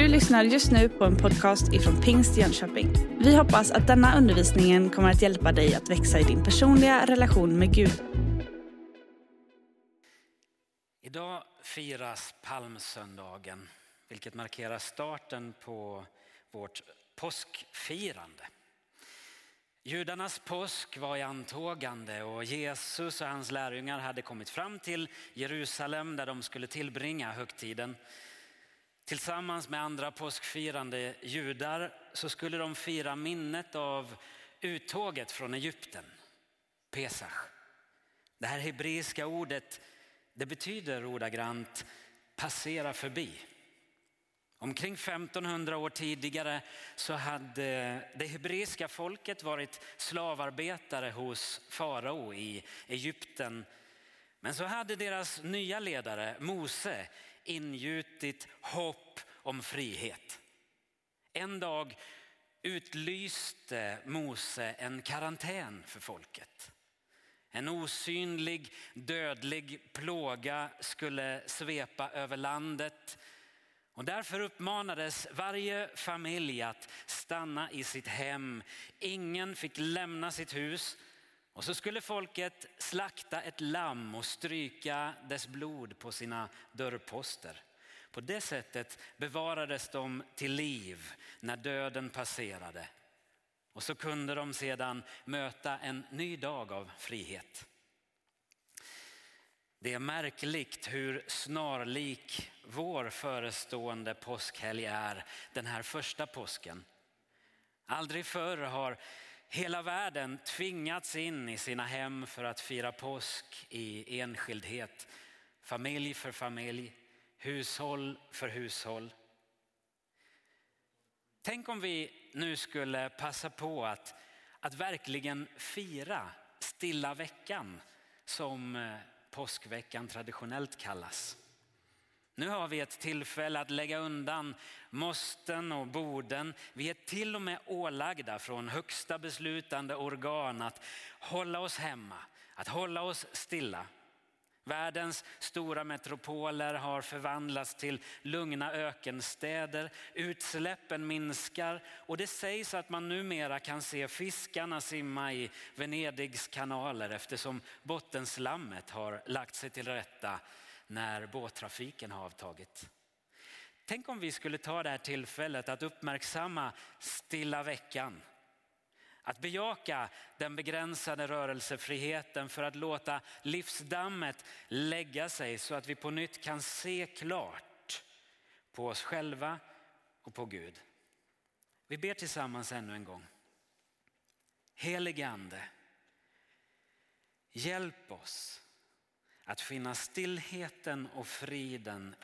Du lyssnar just nu på en podcast ifrån Pingst Jönköping. Vi hoppas att denna undervisning kommer att hjälpa dig att växa i din personliga relation med Gud. Idag firas palmsöndagen, vilket markerar starten på vårt påskfirande. Judarnas påsk var i antågande och Jesus och hans lärjungar hade kommit fram till Jerusalem där de skulle tillbringa högtiden. Tillsammans med andra påskfirande judar så skulle de fira minnet av uttåget från Egypten, Pesach. Det här hebreiska ordet det betyder ordagrant passera förbi. Omkring 1500 år tidigare så hade det hebreiska folket varit slavarbetare hos farao i Egypten. Men så hade deras nya ledare Mose ingjutit hopp om frihet. En dag utlyste Mose en karantän för folket. En osynlig dödlig plåga skulle svepa över landet och därför uppmanades varje familj att stanna i sitt hem. Ingen fick lämna sitt hus. Och så skulle folket slakta ett lamm och stryka dess blod på sina dörrposter. På det sättet bevarades de till liv när döden passerade. Och så kunde de sedan möta en ny dag av frihet. Det är märkligt hur snarlik vår förestående påskhelg är den här första påsken. Aldrig förr har hela världen tvingats in i sina hem för att fira påsk i enskildhet. Familj för familj, hushåll för hushåll. Tänk om vi nu skulle passa på att, att verkligen fira stilla veckan som eh, påskveckan traditionellt kallas. Nu har vi ett tillfälle att lägga undan måsten och borden. Vi är till och med ålagda från högsta beslutande organ att hålla oss hemma, att hålla oss stilla. Världens stora metropoler har förvandlats till lugna ökenstäder. Utsläppen minskar och det sägs att man numera kan se fiskarna simma i Venedigs kanaler eftersom bottenslammet har lagt sig till rätta när båttrafiken har avtagit. Tänk om vi skulle ta det här tillfället att uppmärksamma stilla veckan att bejaka den begränsade rörelsefriheten för att låta livsdammet lägga sig så att vi på nytt kan se klart på oss själva och på Gud. Vi ber tillsammans ännu en gång. Helige Ande, hjälp oss att finna stillheten och friden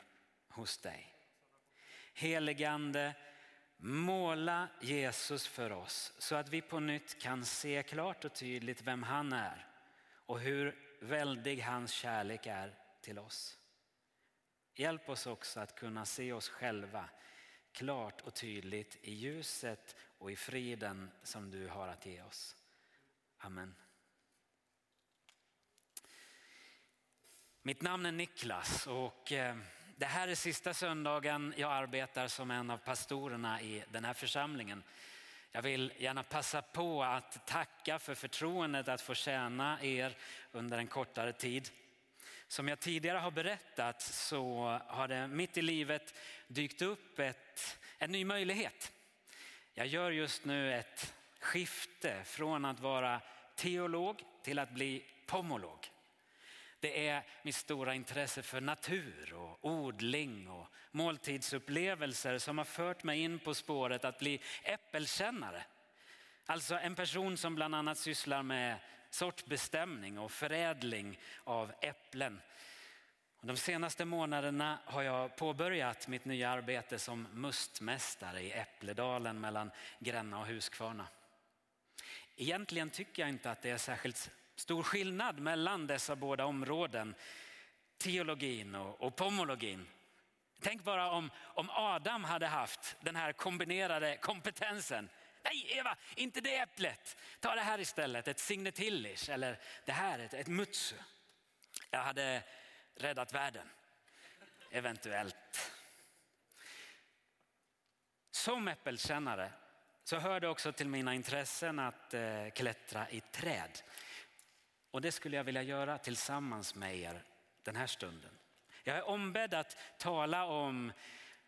hos dig. Heligande, Måla Jesus för oss så att vi på nytt kan se klart och tydligt vem han är och hur väldig hans kärlek är till oss. Hjälp oss också att kunna se oss själva klart och tydligt i ljuset och i friden som du har att ge oss. Amen. Mitt namn är Niklas och eh, det här är sista söndagen jag arbetar som en av pastorerna i den här församlingen. Jag vill gärna passa på att tacka för förtroendet att få tjäna er under en kortare tid. Som jag tidigare har berättat så har det mitt i livet dykt upp ett, en ny möjlighet. Jag gör just nu ett skifte från att vara teolog till att bli pomolog. Det är mitt stora intresse för natur och odling och måltidsupplevelser som har fört mig in på spåret att bli äppelkännare. Alltså en person som bland annat sysslar med sortbestämning och förädling av äpplen. De senaste månaderna har jag påbörjat mitt nya arbete som mustmästare i Äppledalen mellan Gränna och Huskvarna. Egentligen tycker jag inte att det är särskilt stor skillnad mellan dessa båda områden, teologin och, och pomologin. Tänk bara om, om Adam hade haft den här kombinerade kompetensen. Nej Eva, inte det äpplet. Ta det här istället, ett signetillish eller det här, ett, ett mutsu. Jag hade räddat världen, eventuellt. som äppelkännare så hör det också till mina intressen att eh, klättra i träd. Och det skulle jag vilja göra tillsammans med er den här stunden. Jag är ombedd att tala om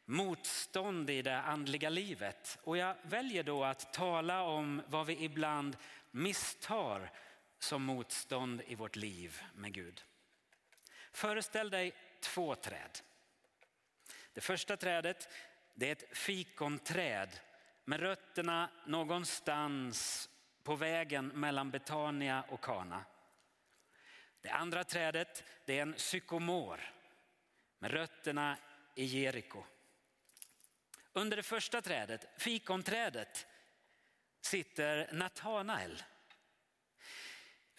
motstånd i det andliga livet och jag väljer då att tala om vad vi ibland misstar som motstånd i vårt liv med Gud. Föreställ dig två träd. Det första trädet det är ett fikonträd med rötterna någonstans på vägen mellan Betania och Kana. Det andra trädet det är en sykomor med rötterna i Jeriko. Under det första trädet, fikonträdet, sitter Natanael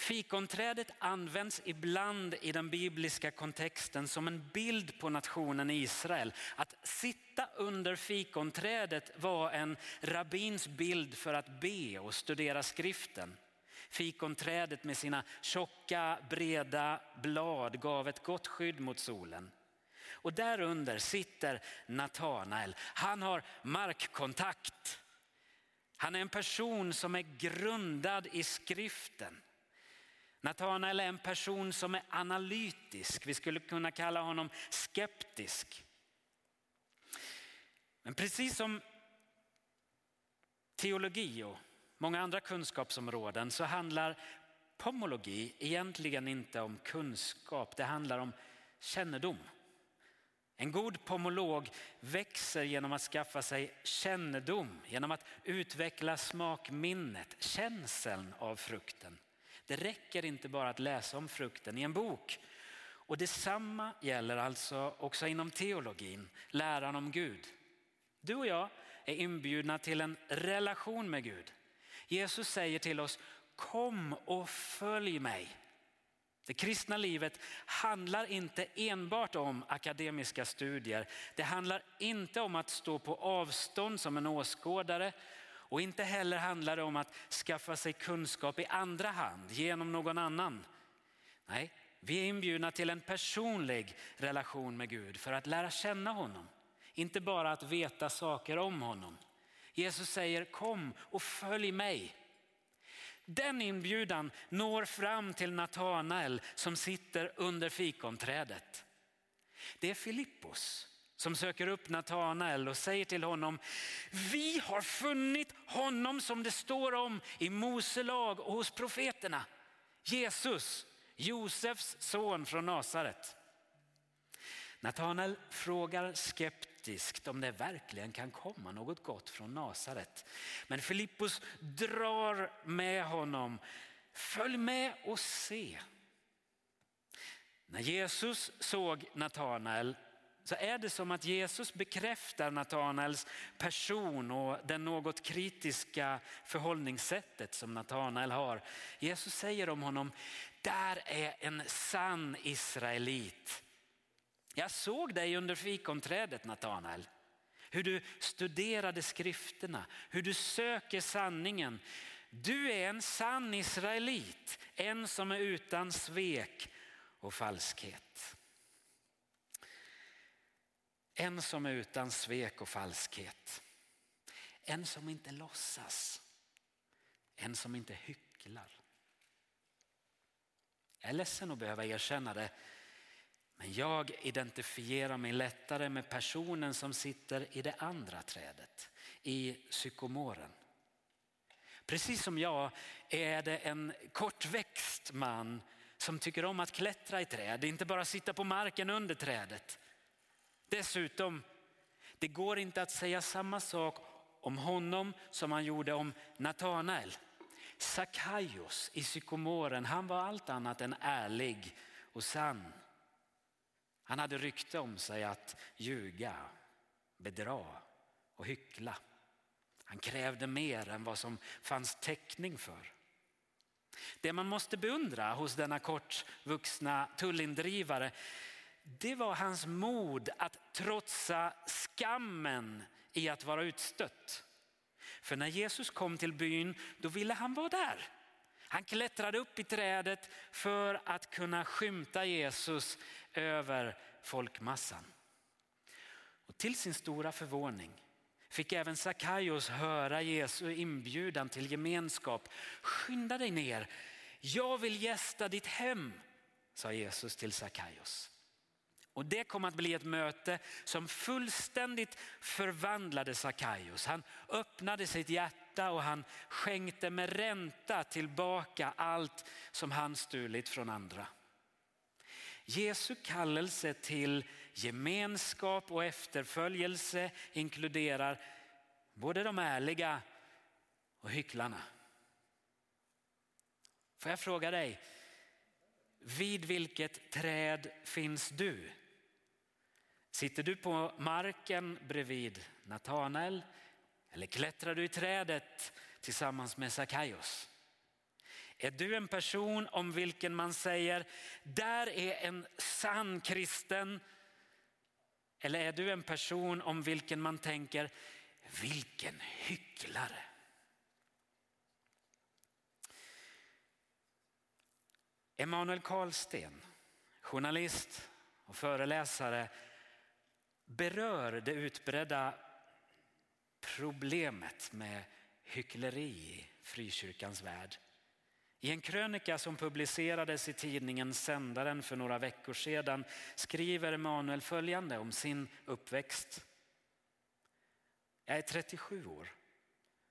Fikonträdet används ibland i den bibliska kontexten som en bild på nationen Israel. Att sitta under fikonträdet var en rabbins bild för att be och studera skriften. Fikonträdet med sina tjocka breda blad gav ett gott skydd mot solen. Och därunder sitter Natanael. Han har markkontakt. Han är en person som är grundad i skriften. Natanael är en person som är analytisk. Vi skulle kunna kalla honom skeptisk. Men precis som teologi och många andra kunskapsområden så handlar pomologi egentligen inte om kunskap, det handlar om kännedom. En god pomolog växer genom att skaffa sig kännedom, genom att utveckla smakminnet, känseln av frukten. Det räcker inte bara att läsa om frukten i en bok. Och detsamma gäller alltså också inom teologin, läran om Gud. Du och jag är inbjudna till en relation med Gud. Jesus säger till oss, kom och följ mig. Det kristna livet handlar inte enbart om akademiska studier. Det handlar inte om att stå på avstånd som en åskådare och inte heller handlar det om att skaffa sig kunskap i andra hand genom någon annan. Nej, vi är inbjudna till en personlig relation med Gud för att lära känna honom. Inte bara att veta saker om honom. Jesus säger kom och följ mig. Den inbjudan når fram till Natanael som sitter under fikonträdet. Det är Filippos som söker upp Natanael och säger till honom, vi har funnit honom som det står om i Mose lag och hos profeterna. Jesus, Josefs son från Nasaret. Natanael frågar skeptiskt om det verkligen kan komma något gott från Nasaret. Men Filippus drar med honom. Följ med och se. När Jesus såg Natanael så är det som att Jesus bekräftar Natanaels person och den något kritiska förhållningssättet som Natanael har. Jesus säger om honom, där är en sann israelit. Jag såg dig under fikonträdet Natanael. Hur du studerade skrifterna, hur du söker sanningen. Du är en sann israelit, en som är utan svek och falskhet. En som är utan svek och falskhet. En som inte låtsas. En som inte hycklar. Jag är ledsen att behöva erkänna det, men jag identifierar mig lättare med personen som sitter i det andra trädet, i psykomoren. Precis som jag är det en kortväxt man som tycker om att klättra i träd, inte bara sitta på marken under trädet. Dessutom, det går inte att säga samma sak om honom som han gjorde om Natanael. Sakaios i psykomoren, han var allt annat än ärlig och sann. Han hade rykte om sig att ljuga, bedra och hyckla. Han krävde mer än vad som fanns täckning för. Det man måste beundra hos denna kortvuxna tullindrivare det var hans mod att trotsa skammen i att vara utstött. För när Jesus kom till byn, då ville han vara där. Han klättrade upp i trädet för att kunna skymta Jesus över folkmassan. Och till sin stora förvåning fick även Sackaios höra Jesu inbjudan till gemenskap. Skynda dig ner, jag vill gästa ditt hem, sa Jesus till Sackaios. Och det kom att bli ett möte som fullständigt förvandlade Sackaios. Han öppnade sitt hjärta och han skänkte med ränta tillbaka allt som han stulit från andra. Jesu kallelse till gemenskap och efterföljelse inkluderar både de ärliga och hycklarna. Får jag fråga dig, vid vilket träd finns du? Sitter du på marken bredvid Natanael eller klättrar du i trädet tillsammans med Sackaios? Är du en person om vilken man säger, där är en sann kristen? Eller är du en person om vilken man tänker, vilken hycklare? Emanuel Karlsten, journalist och föreläsare berör det utbredda problemet med hyckleri i frikyrkans värld. I en krönika som publicerades i tidningen Sändaren för några veckor sedan skriver Emanuel följande om sin uppväxt. Jag är 37 år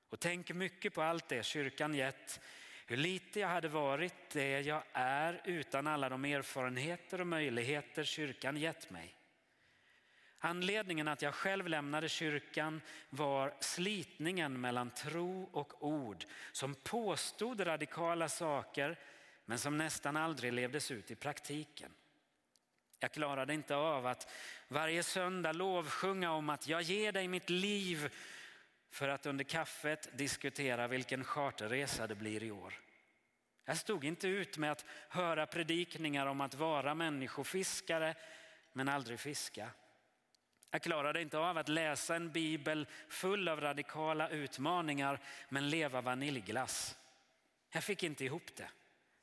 och tänker mycket på allt det kyrkan gett, hur lite jag hade varit det jag är utan alla de erfarenheter och möjligheter kyrkan gett mig. Anledningen att jag själv lämnade kyrkan var slitningen mellan tro och ord som påstod radikala saker men som nästan aldrig levdes ut i praktiken. Jag klarade inte av att varje söndag lovsjunga om att jag ger dig mitt liv för att under kaffet diskutera vilken charterresa det blir i år. Jag stod inte ut med att höra predikningar om att vara människofiskare men aldrig fiska. Jag klarade inte av att läsa en bibel full av radikala utmaningar men leva vaniljglass. Jag fick inte ihop det.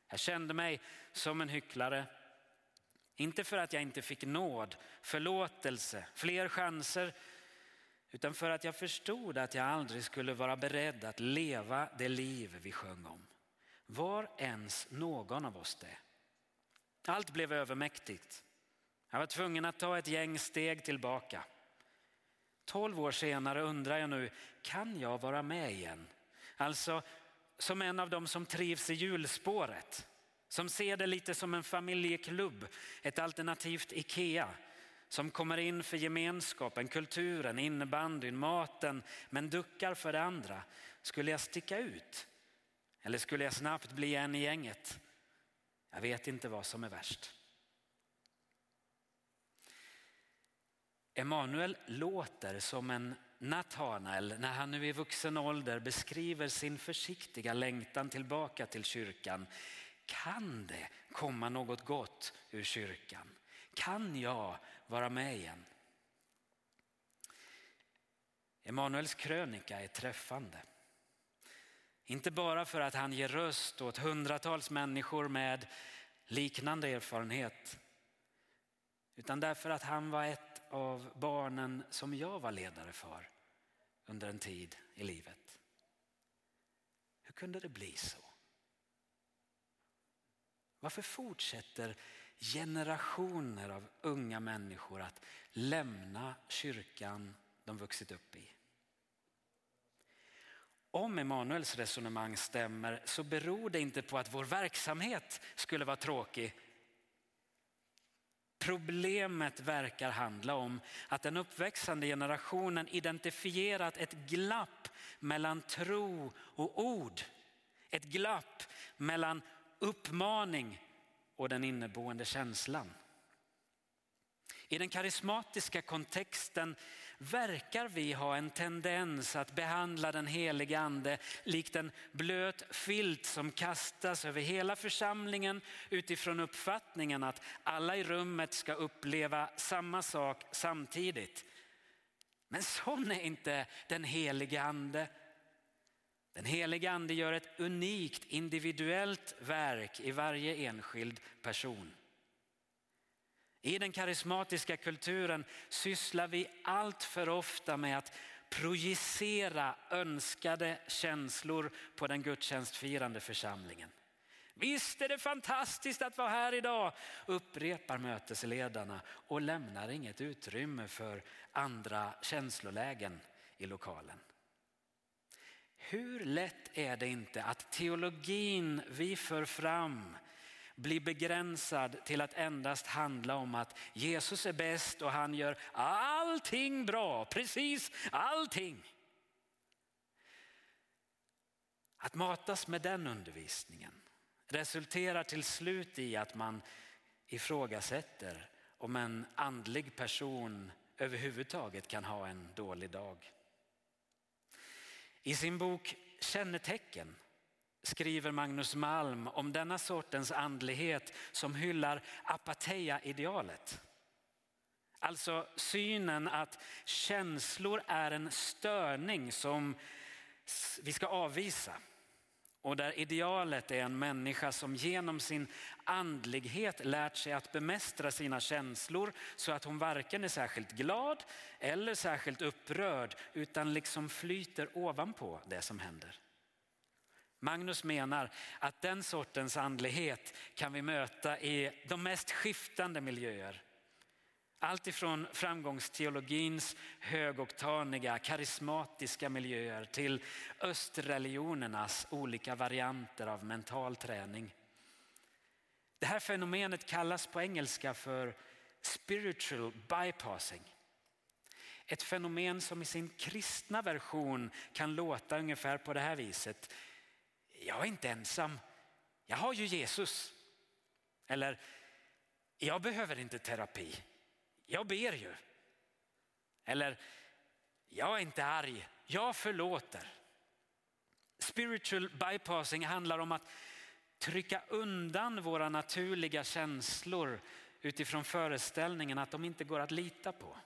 Jag kände mig som en hycklare. Inte för att jag inte fick nåd, förlåtelse, fler chanser utan för att jag förstod att jag aldrig skulle vara beredd att leva det liv vi sjöng om. Var ens någon av oss det? Allt blev övermäktigt. Jag var tvungen att ta ett gäng steg tillbaka. Tolv år senare undrar jag nu, kan jag vara med igen? Alltså som en av dem som trivs i hjulspåret. Som ser det lite som en familjeklubb, ett alternativt Ikea. Som kommer in för gemenskapen, kulturen, innebandyn, maten men duckar för det andra. Skulle jag sticka ut? Eller skulle jag snabbt bli en i gänget? Jag vet inte vad som är värst. Emanuel låter som en Natanael när han nu i vuxen ålder beskriver sin försiktiga längtan tillbaka till kyrkan. Kan det komma något gott ur kyrkan? Kan jag vara med igen? Emanuels krönika är träffande. Inte bara för att han ger röst åt hundratals människor med liknande erfarenhet utan därför att han var ett av barnen som jag var ledare för under en tid i livet. Hur kunde det bli så? Varför fortsätter generationer av unga människor att lämna kyrkan de vuxit upp i? Om Emanuels resonemang stämmer så beror det inte på att vår verksamhet skulle vara tråkig Problemet verkar handla om att den uppväxande generationen identifierat ett glapp mellan tro och ord. Ett glapp mellan uppmaning och den inneboende känslan. I den karismatiska kontexten verkar vi ha en tendens att behandla den helige ande likt en blöt filt som kastas över hela församlingen utifrån uppfattningen att alla i rummet ska uppleva samma sak samtidigt. Men sån är inte den helige ande. Den helige ande gör ett unikt individuellt verk i varje enskild person. I den karismatiska kulturen sysslar vi allt för ofta med att projicera önskade känslor på den gudstjänstfirande församlingen. Visst är det fantastiskt att vara här idag, upprepar mötesledarna och lämnar inget utrymme för andra känslolägen i lokalen. Hur lätt är det inte att teologin vi för fram blir begränsad till att endast handla om att Jesus är bäst och han gör allting bra, precis allting. Att matas med den undervisningen resulterar till slut i att man ifrågasätter om en andlig person överhuvudtaget kan ha en dålig dag. I sin bok Kännetecken skriver Magnus Malm om denna sortens andlighet som hyllar apatheia-idealet. Alltså synen att känslor är en störning som vi ska avvisa. Och där idealet är en människa som genom sin andlighet lärt sig att bemästra sina känslor så att hon varken är särskilt glad eller särskilt upprörd utan liksom flyter ovanpå det som händer. Magnus menar att den sortens andlighet kan vi möta i de mest skiftande miljöer. Allt ifrån framgångsteologins högoktaniga karismatiska miljöer till östreligionernas olika varianter av mental träning. Det här fenomenet kallas på engelska för spiritual bypassing. Ett fenomen som i sin kristna version kan låta ungefär på det här viset. Jag är inte ensam, jag har ju Jesus. Eller, jag behöver inte terapi jag ber ju. Eller, jag är inte arg, jag förlåter. Spiritual bypassing handlar om att trycka undan våra naturliga känslor utifrån föreställningen att de inte går att lita på.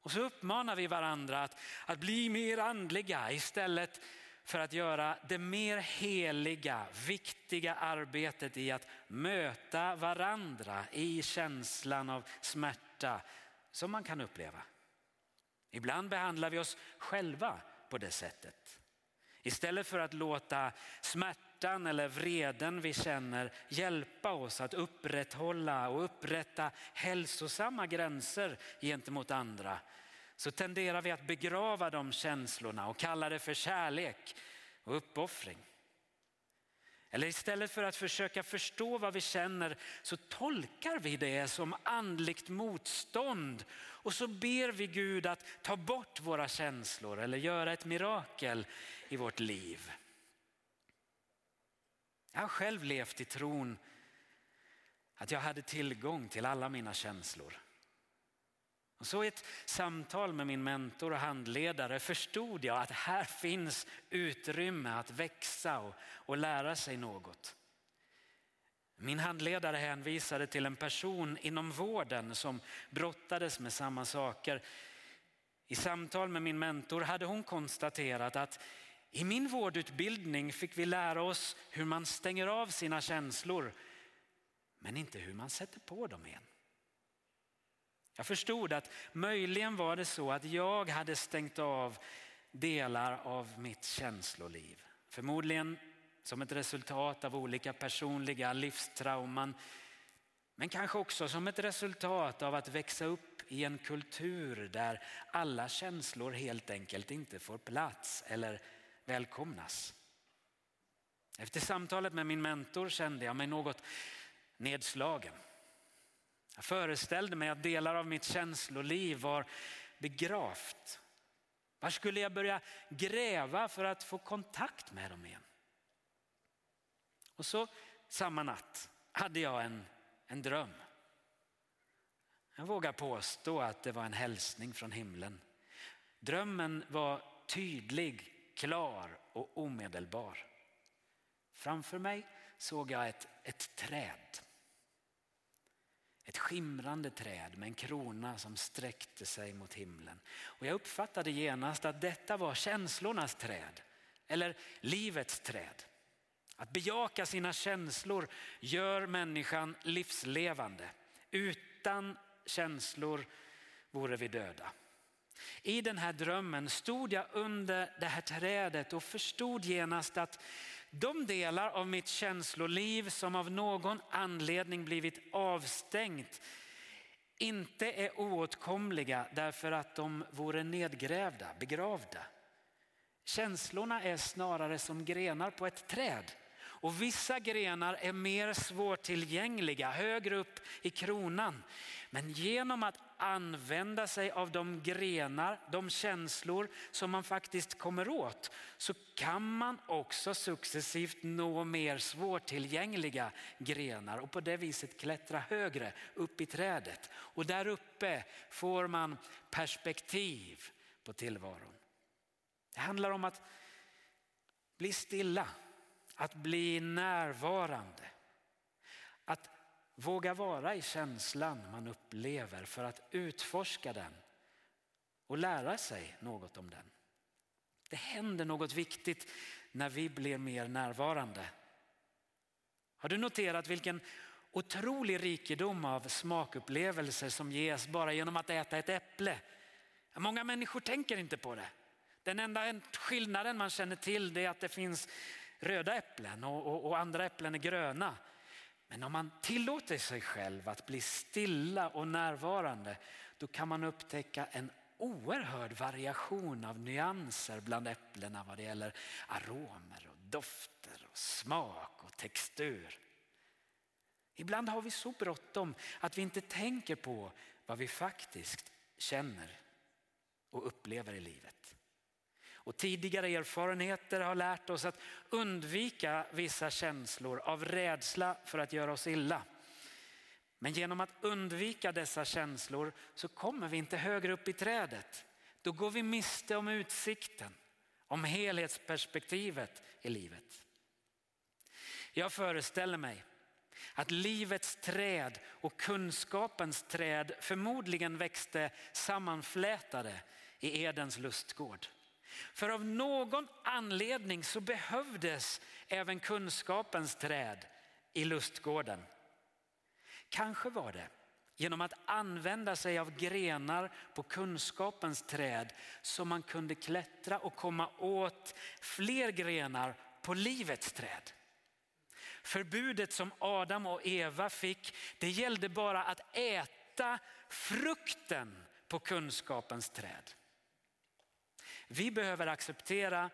Och så uppmanar vi varandra att, att bli mer andliga istället för att göra det mer heliga, viktiga arbetet i att möta varandra i känslan av smärta som man kan uppleva. Ibland behandlar vi oss själva på det sättet. Istället för att låta smärtan eller vreden vi känner hjälpa oss att upprätthålla och upprätta hälsosamma gränser gentemot andra så tenderar vi att begrava de känslorna och kalla det för kärlek och uppoffring. Eller istället för att försöka förstå vad vi känner så tolkar vi det som andligt motstånd och så ber vi Gud att ta bort våra känslor eller göra ett mirakel i vårt liv. Jag har själv levt i tron att jag hade tillgång till alla mina känslor. Och så i ett samtal med min mentor och handledare förstod jag att här finns utrymme att växa och, och lära sig något. Min handledare hänvisade till en person inom vården som brottades med samma saker. I samtal med min mentor hade hon konstaterat att i min vårdutbildning fick vi lära oss hur man stänger av sina känslor men inte hur man sätter på dem igen. Jag förstod att möjligen var det så att jag hade stängt av delar av mitt känsloliv. Förmodligen som ett resultat av olika personliga livstrauman. Men kanske också som ett resultat av att växa upp i en kultur där alla känslor helt enkelt inte får plats eller välkomnas. Efter samtalet med min mentor kände jag mig något nedslagen. Jag föreställde mig att delar av mitt känsloliv var begravt. Var skulle jag börja gräva för att få kontakt med dem igen? Och så samma natt hade jag en, en dröm. Jag vågar påstå att det var en hälsning från himlen. Drömmen var tydlig, klar och omedelbar. Framför mig såg jag ett, ett träd. Ett skimrande träd med en krona som sträckte sig mot himlen. Och jag uppfattade genast att detta var känslornas träd, eller livets träd. Att bejaka sina känslor gör människan livslevande. Utan känslor vore vi döda. I den här drömmen stod jag under det här trädet och förstod genast att de delar av mitt känsloliv som av någon anledning blivit avstängt inte är oåtkomliga därför att de vore nedgrävda, begravda. Känslorna är snarare som grenar på ett träd. Och vissa grenar är mer svårtillgängliga högre upp i kronan. Men genom att använda sig av de grenar, de känslor som man faktiskt kommer åt så kan man också successivt nå mer svårtillgängliga grenar och på det viset klättra högre upp i trädet. Och där uppe får man perspektiv på tillvaron. Det handlar om att bli stilla, att bli närvarande. Att våga vara i känslan man upplever för att utforska den och lära sig något om den. Det händer något viktigt när vi blir mer närvarande. Har du noterat vilken otrolig rikedom av smakupplevelser som ges bara genom att äta ett äpple? Många människor tänker inte på det. Den enda skillnaden man känner till är att det finns röda äpplen och, och, och andra äpplen är gröna. Men om man tillåter sig själv att bli stilla och närvarande då kan man upptäcka en oerhörd variation av nyanser bland äpplena vad det gäller aromer och dofter och smak och textur. Ibland har vi så bråttom att vi inte tänker på vad vi faktiskt känner och upplever i livet. Och tidigare erfarenheter har lärt oss att undvika vissa känslor av rädsla för att göra oss illa. Men genom att undvika dessa känslor så kommer vi inte högre upp i trädet. Då går vi miste om utsikten, om helhetsperspektivet i livet. Jag föreställer mig att livets träd och kunskapens träd förmodligen växte sammanflätade i Edens lustgård. För av någon anledning så behövdes även kunskapens träd i lustgården. Kanske var det genom att använda sig av grenar på kunskapens träd som man kunde klättra och komma åt fler grenar på livets träd. Förbudet som Adam och Eva fick, det gällde bara att äta frukten på kunskapens träd. Vi behöver acceptera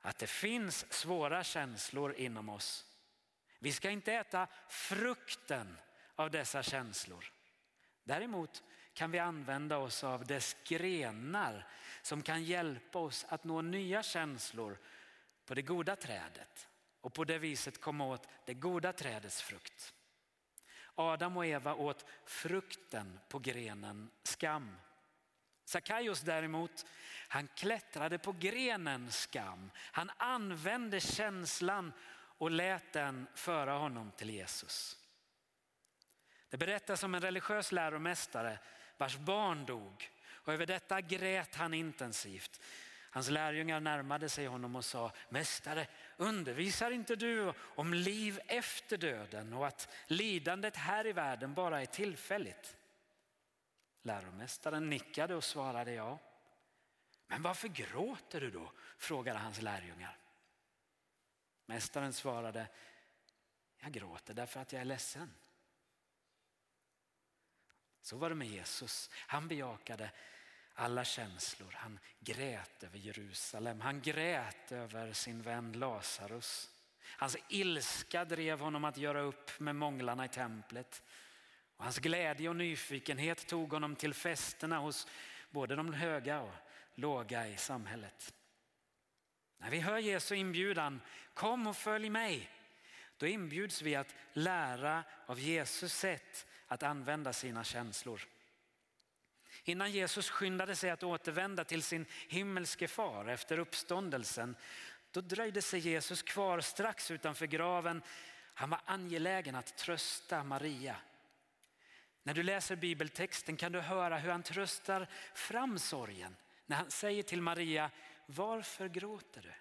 att det finns svåra känslor inom oss. Vi ska inte äta frukten av dessa känslor. Däremot kan vi använda oss av dess grenar som kan hjälpa oss att nå nya känslor på det goda trädet och på det viset komma åt det goda trädets frukt. Adam och Eva åt frukten på grenen skam. Sakaios däremot, han klättrade på grenen skam. Han använde känslan och lät den föra honom till Jesus. Det berättas om en religiös läromästare vars barn dog och över detta grät han intensivt. Hans lärjungar närmade sig honom och sa, Mästare, undervisar inte du om liv efter döden och att lidandet här i världen bara är tillfälligt? Läromästaren nickade och svarade ja. Men varför gråter du då? frågade hans lärjungar. Mästaren svarade, jag gråter därför att jag är ledsen. Så var det med Jesus. Han bejakade alla känslor. Han grät över Jerusalem. Han grät över sin vän Lazarus. Hans ilska drev honom att göra upp med månglarna i templet. Och hans glädje och nyfikenhet tog honom till festerna hos både de höga och låga i samhället. När vi hör Jesu inbjudan, kom och följ mig, då inbjuds vi att lära av Jesus sätt att använda sina känslor. Innan Jesus skyndade sig att återvända till sin himmelske far efter uppståndelsen, då dröjde sig Jesus kvar strax utanför graven. Han var angelägen att trösta Maria när du läser bibeltexten kan du höra hur han tröstar fram sorgen. När han säger till Maria, varför gråter du?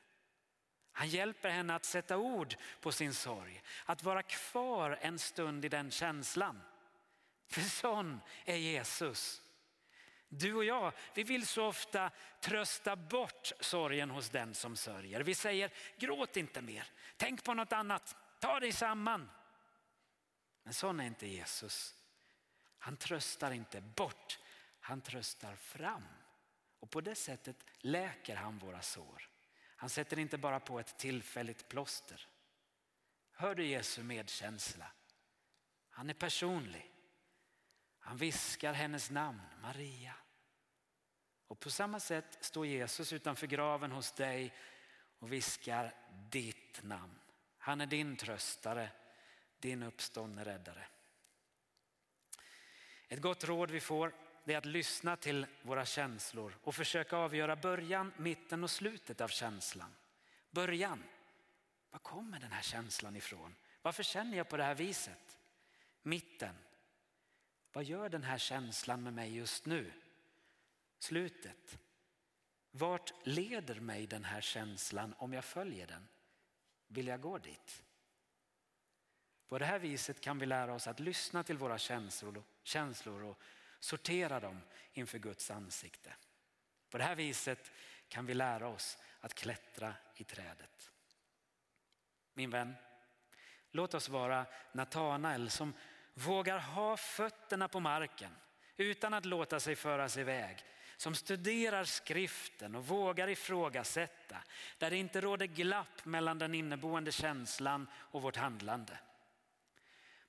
Han hjälper henne att sätta ord på sin sorg, att vara kvar en stund i den känslan. För sån är Jesus. Du och jag, vi vill så ofta trösta bort sorgen hos den som sörjer. Vi säger gråt inte mer, tänk på något annat, ta dig samman. Men sån är inte Jesus. Han tröstar inte bort, han tröstar fram. Och på det sättet läker han våra sår. Han sätter inte bara på ett tillfälligt plåster. Hör du Jesu medkänsla? Han är personlig. Han viskar hennes namn, Maria. Och på samma sätt står Jesus utanför graven hos dig och viskar ditt namn. Han är din tröstare, din uppståndne räddare. Ett gott råd vi får är att lyssna till våra känslor och försöka avgöra början, mitten och slutet av känslan. Början, var kommer den här känslan ifrån? Varför känner jag på det här viset? Mitten, vad gör den här känslan med mig just nu? Slutet, vart leder mig den här känslan om jag följer den? Vill jag gå dit? På det här viset kan vi lära oss att lyssna till våra känslor, känslor och sortera dem inför Guds ansikte. På det här viset kan vi lära oss att klättra i trädet. Min vän, låt oss vara Natanael som vågar ha fötterna på marken utan att låta sig föras iväg. Som studerar skriften och vågar ifrågasätta. Där det inte råder glapp mellan den inneboende känslan och vårt handlande.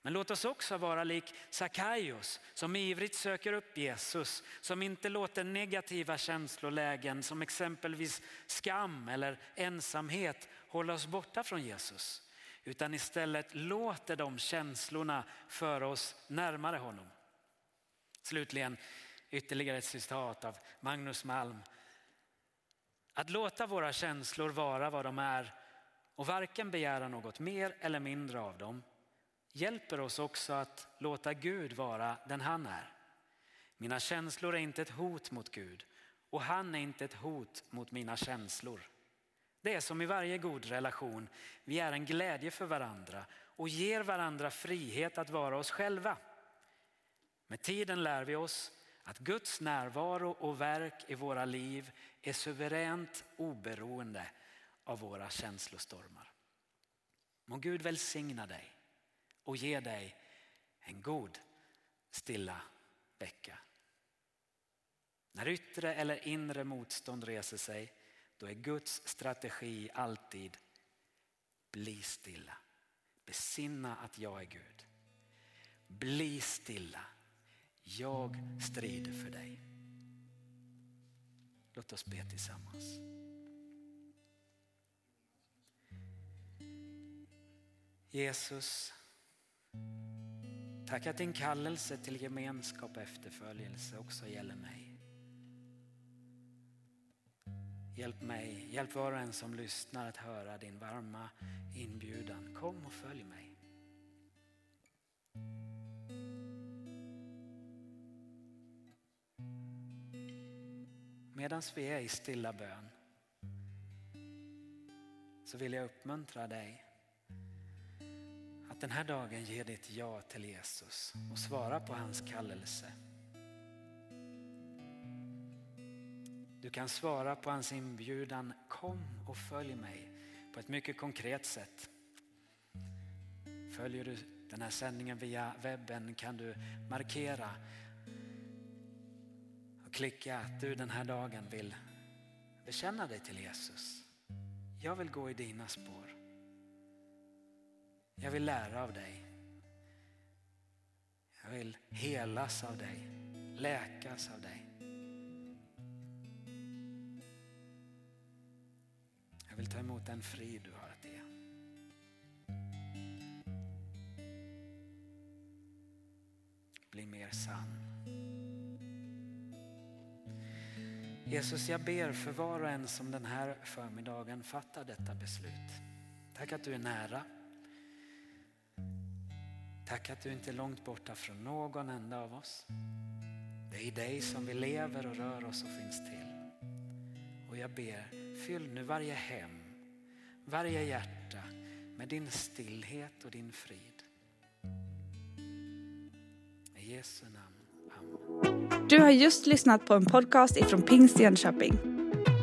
Men låt oss också vara lik Sackaios som ivrigt söker upp Jesus, som inte låter negativa känslolägen som exempelvis skam eller ensamhet hålla oss borta från Jesus. Utan istället låter de känslorna föra oss närmare honom. Slutligen ytterligare ett citat av Magnus Malm. Att låta våra känslor vara vad de är och varken begära något mer eller mindre av dem hjälper oss också att låta Gud vara den han är. Mina känslor är inte ett hot mot Gud och han är inte ett hot mot mina känslor. Det är som i varje god relation, vi är en glädje för varandra och ger varandra frihet att vara oss själva. Med tiden lär vi oss att Guds närvaro och verk i våra liv är suveränt oberoende av våra känslostormar. Må Gud välsigna dig och ge dig en god stilla vecka. När yttre eller inre motstånd reser sig då är Guds strategi alltid bli stilla. Besinna att jag är Gud. Bli stilla. Jag strider för dig. Låt oss be tillsammans. Jesus, tack att din kallelse till gemenskap och efterföljelse också gäller mig. Hjälp mig, hjälp var och en som lyssnar att höra din varma inbjudan. Kom och följ mig. Medan vi är i stilla bön så vill jag uppmuntra dig den här dagen ge ditt ja till Jesus och svara på hans kallelse. Du kan svara på hans inbjudan kom och följ mig på ett mycket konkret sätt. Följer du den här sändningen via webben kan du markera och klicka att du den här dagen vill bekänna dig till Jesus. Jag vill gå i dina spår. Jag vill lära av dig. Jag vill helas av dig, läkas av dig. Jag vill ta emot den frid du har att ge. Bli mer sann. Jesus, jag ber för var och en som den här förmiddagen fattar detta beslut. Tack att du är nära. Tack att du inte är långt borta från någon enda av oss. Det är i dig som vi lever och rör oss och finns till. Och jag ber Fyll nu varje hem, varje hjärta med din stillhet och din frid. I Jesu namn. Amen. Du har just lyssnat på en podcast ifrån Pingst Jönköping.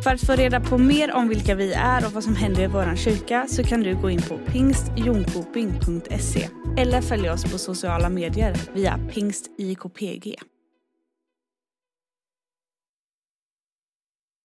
För att få reda på mer om vilka vi är och vad som händer i vår kyrka så kan du gå in på pingstjonkoping.se eller följ oss på sociala medier via pingstikpg.